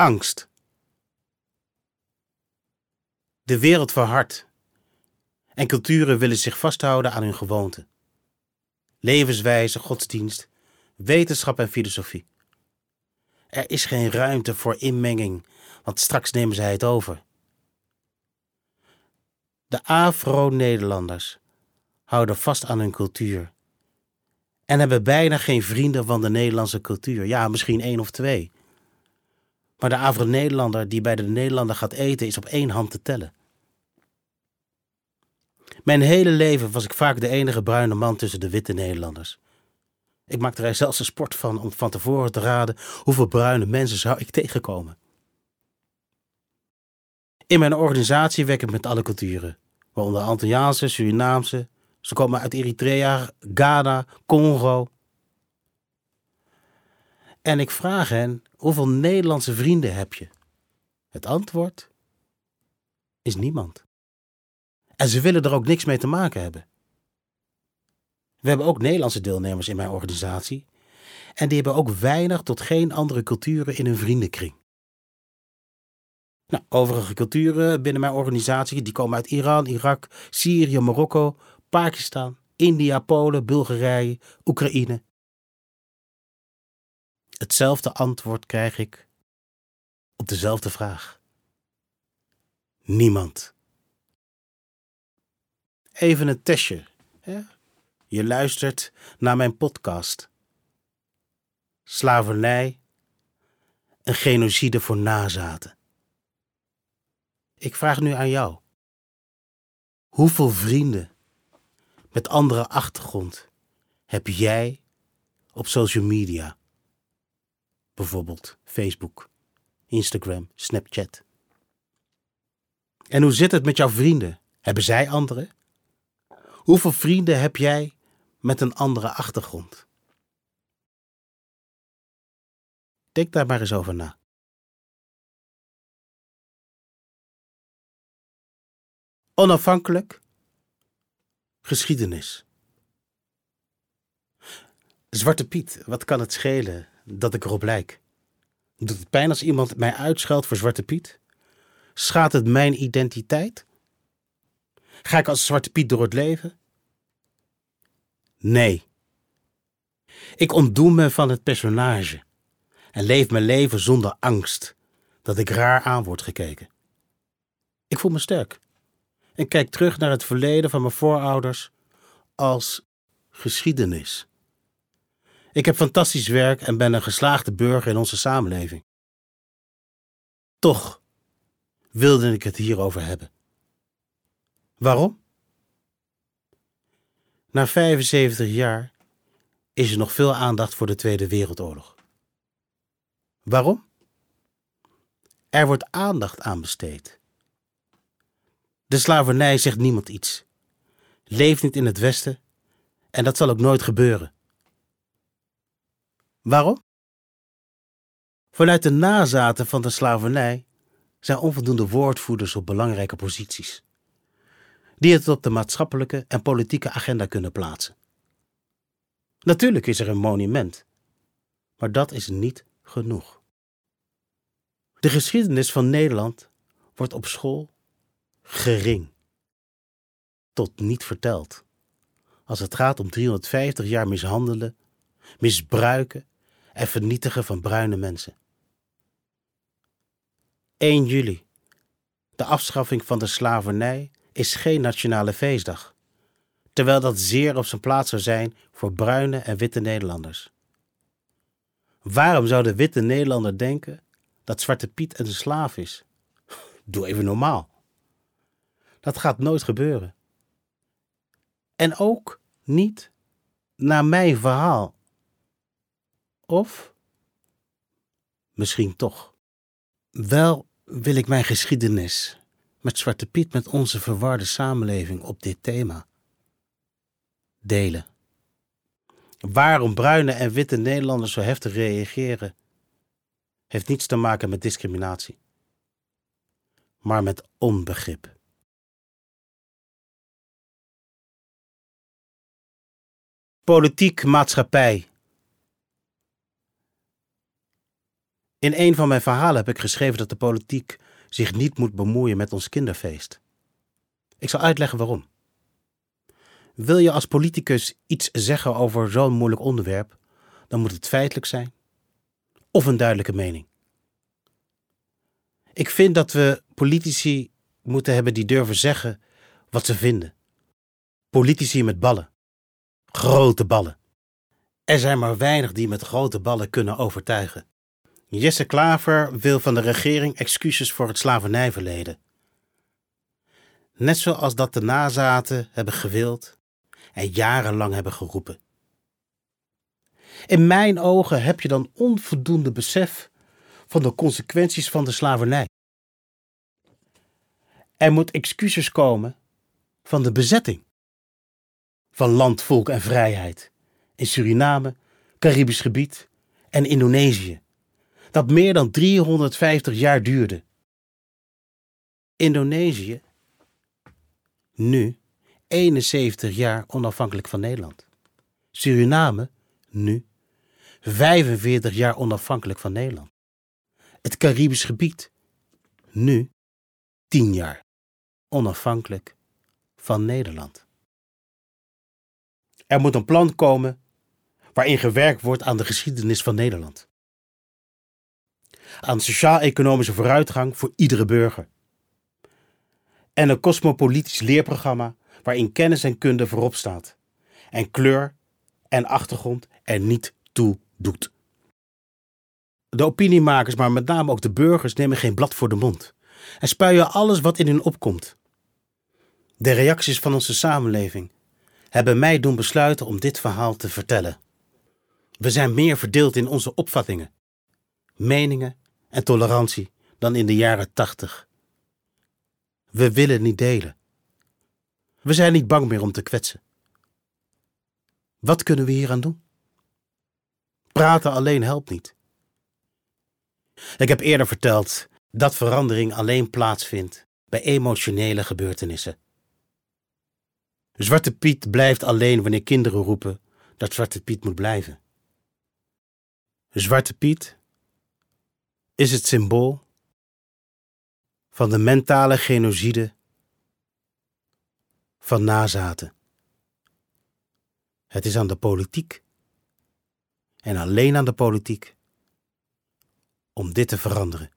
Angst. De wereld verhardt en culturen willen zich vasthouden aan hun gewoonten. Levenswijze, godsdienst, wetenschap en filosofie. Er is geen ruimte voor inmenging, want straks nemen zij het over. De Afro-Nederlanders houden vast aan hun cultuur en hebben bijna geen vrienden van de Nederlandse cultuur. Ja, misschien één of twee. Maar de Afro-Nederlander die bij de Nederlander gaat eten is op één hand te tellen. Mijn hele leven was ik vaak de enige bruine man tussen de witte Nederlanders. Ik maakte er zelfs een sport van om van tevoren te raden hoeveel bruine mensen zou ik tegenkomen. In mijn organisatie werk ik met alle culturen, waaronder Antilliaanse, Surinaamse. Ze komen uit Eritrea, Ghana, Congo. En ik vraag hen: hoeveel Nederlandse vrienden heb je? Het antwoord is niemand. En ze willen er ook niks mee te maken hebben. We hebben ook Nederlandse deelnemers in mijn organisatie. En die hebben ook weinig tot geen andere culturen in hun vriendenkring. Nou, overige culturen binnen mijn organisatie die komen uit Iran, Irak, Syrië, Marokko, Pakistan, India, Polen, Bulgarije, Oekraïne. Hetzelfde antwoord krijg ik op dezelfde vraag. Niemand. Even een testje. Je luistert naar mijn podcast. Slavernij, een genocide voor nazaten. Ik vraag nu aan jou. Hoeveel vrienden met andere achtergrond heb jij op social media? Bijvoorbeeld Facebook, Instagram, Snapchat. En hoe zit het met jouw vrienden? Hebben zij anderen? Hoeveel vrienden heb jij met een andere achtergrond? Denk daar maar eens over na. Onafhankelijk. Geschiedenis. Zwarte Piet, wat kan het schelen dat ik erop lijk? Doet het pijn als iemand mij uitscheldt voor Zwarte Piet? Schaadt het mijn identiteit? Ga ik als Zwarte Piet door het leven? Nee. Ik ontdoe me van het personage en leef mijn leven zonder angst dat ik raar aan word gekeken. Ik voel me sterk en kijk terug naar het verleden van mijn voorouders als geschiedenis. Ik heb fantastisch werk en ben een geslaagde burger in onze samenleving. Toch wilde ik het hierover hebben. Waarom? Na 75 jaar is er nog veel aandacht voor de Tweede Wereldoorlog. Waarom? Er wordt aandacht aan besteed. De slavernij zegt niemand iets. Leeft niet in het Westen en dat zal ook nooit gebeuren. Waarom? Vanuit de nazaten van de slavernij zijn onvoldoende woordvoerders op belangrijke posities die het op de maatschappelijke en politieke agenda kunnen plaatsen. Natuurlijk is er een monument, maar dat is niet genoeg. De geschiedenis van Nederland wordt op school gering tot niet verteld als het gaat om 350 jaar mishandelen, misbruiken en vernietigen van bruine mensen. 1 juli, de afschaffing van de slavernij is geen nationale feestdag, terwijl dat zeer op zijn plaats zou zijn voor bruine en witte Nederlanders. Waarom zou de witte Nederlander denken dat Zwarte Piet een slaaf is? Doe even normaal. Dat gaat nooit gebeuren. En ook niet naar mijn verhaal. Of misschien toch. Wel wil ik mijn geschiedenis met Zwarte Piet met onze verwarde samenleving op dit thema. Delen. Waarom bruine en witte Nederlanders zo heftig reageren, heeft niets te maken met discriminatie, maar met onbegrip. Politiek, maatschappij. In een van mijn verhalen heb ik geschreven dat de politiek zich niet moet bemoeien met ons kinderfeest. Ik zal uitleggen waarom. Wil je als politicus iets zeggen over zo'n moeilijk onderwerp, dan moet het feitelijk zijn of een duidelijke mening. Ik vind dat we politici moeten hebben die durven zeggen wat ze vinden. Politici met ballen. Grote ballen. Er zijn maar weinig die met grote ballen kunnen overtuigen. Jesse Klaver wil van de regering excuses voor het slavernijverleden. Net zoals dat de nazaten hebben gewild en jarenlang hebben geroepen. In mijn ogen heb je dan onvoldoende besef van de consequenties van de slavernij. Er moet excuses komen van de bezetting van land, volk en vrijheid in Suriname, Caribisch gebied en Indonesië, dat meer dan 350 jaar duurde. Indonesië, nu 71 jaar onafhankelijk van Nederland. Suriname, nu 45 jaar onafhankelijk van Nederland. Het Caribisch gebied, nu 10 jaar onafhankelijk van Nederland. Er moet een plan komen waarin gewerkt wordt aan de geschiedenis van Nederland. Aan sociaal-economische vooruitgang voor iedere burger. En een cosmopolitisch leerprogramma waarin kennis en kunde voorop staat. En kleur en achtergrond er niet toe doet. De opiniemakers, maar met name ook de burgers, nemen geen blad voor de mond en spuien alles wat in hun opkomt. De reacties van onze samenleving hebben mij doen besluiten om dit verhaal te vertellen. We zijn meer verdeeld in onze opvattingen, meningen en tolerantie dan in de jaren tachtig. We willen niet delen. We zijn niet bang meer om te kwetsen. Wat kunnen we hier aan doen? Praten alleen helpt niet. Ik heb eerder verteld dat verandering alleen plaatsvindt bij emotionele gebeurtenissen. Zwarte Piet blijft alleen wanneer kinderen roepen dat Zwarte Piet moet blijven. Zwarte Piet is het symbool van de mentale genocide van nazaten. Het is aan de politiek en alleen aan de politiek om dit te veranderen.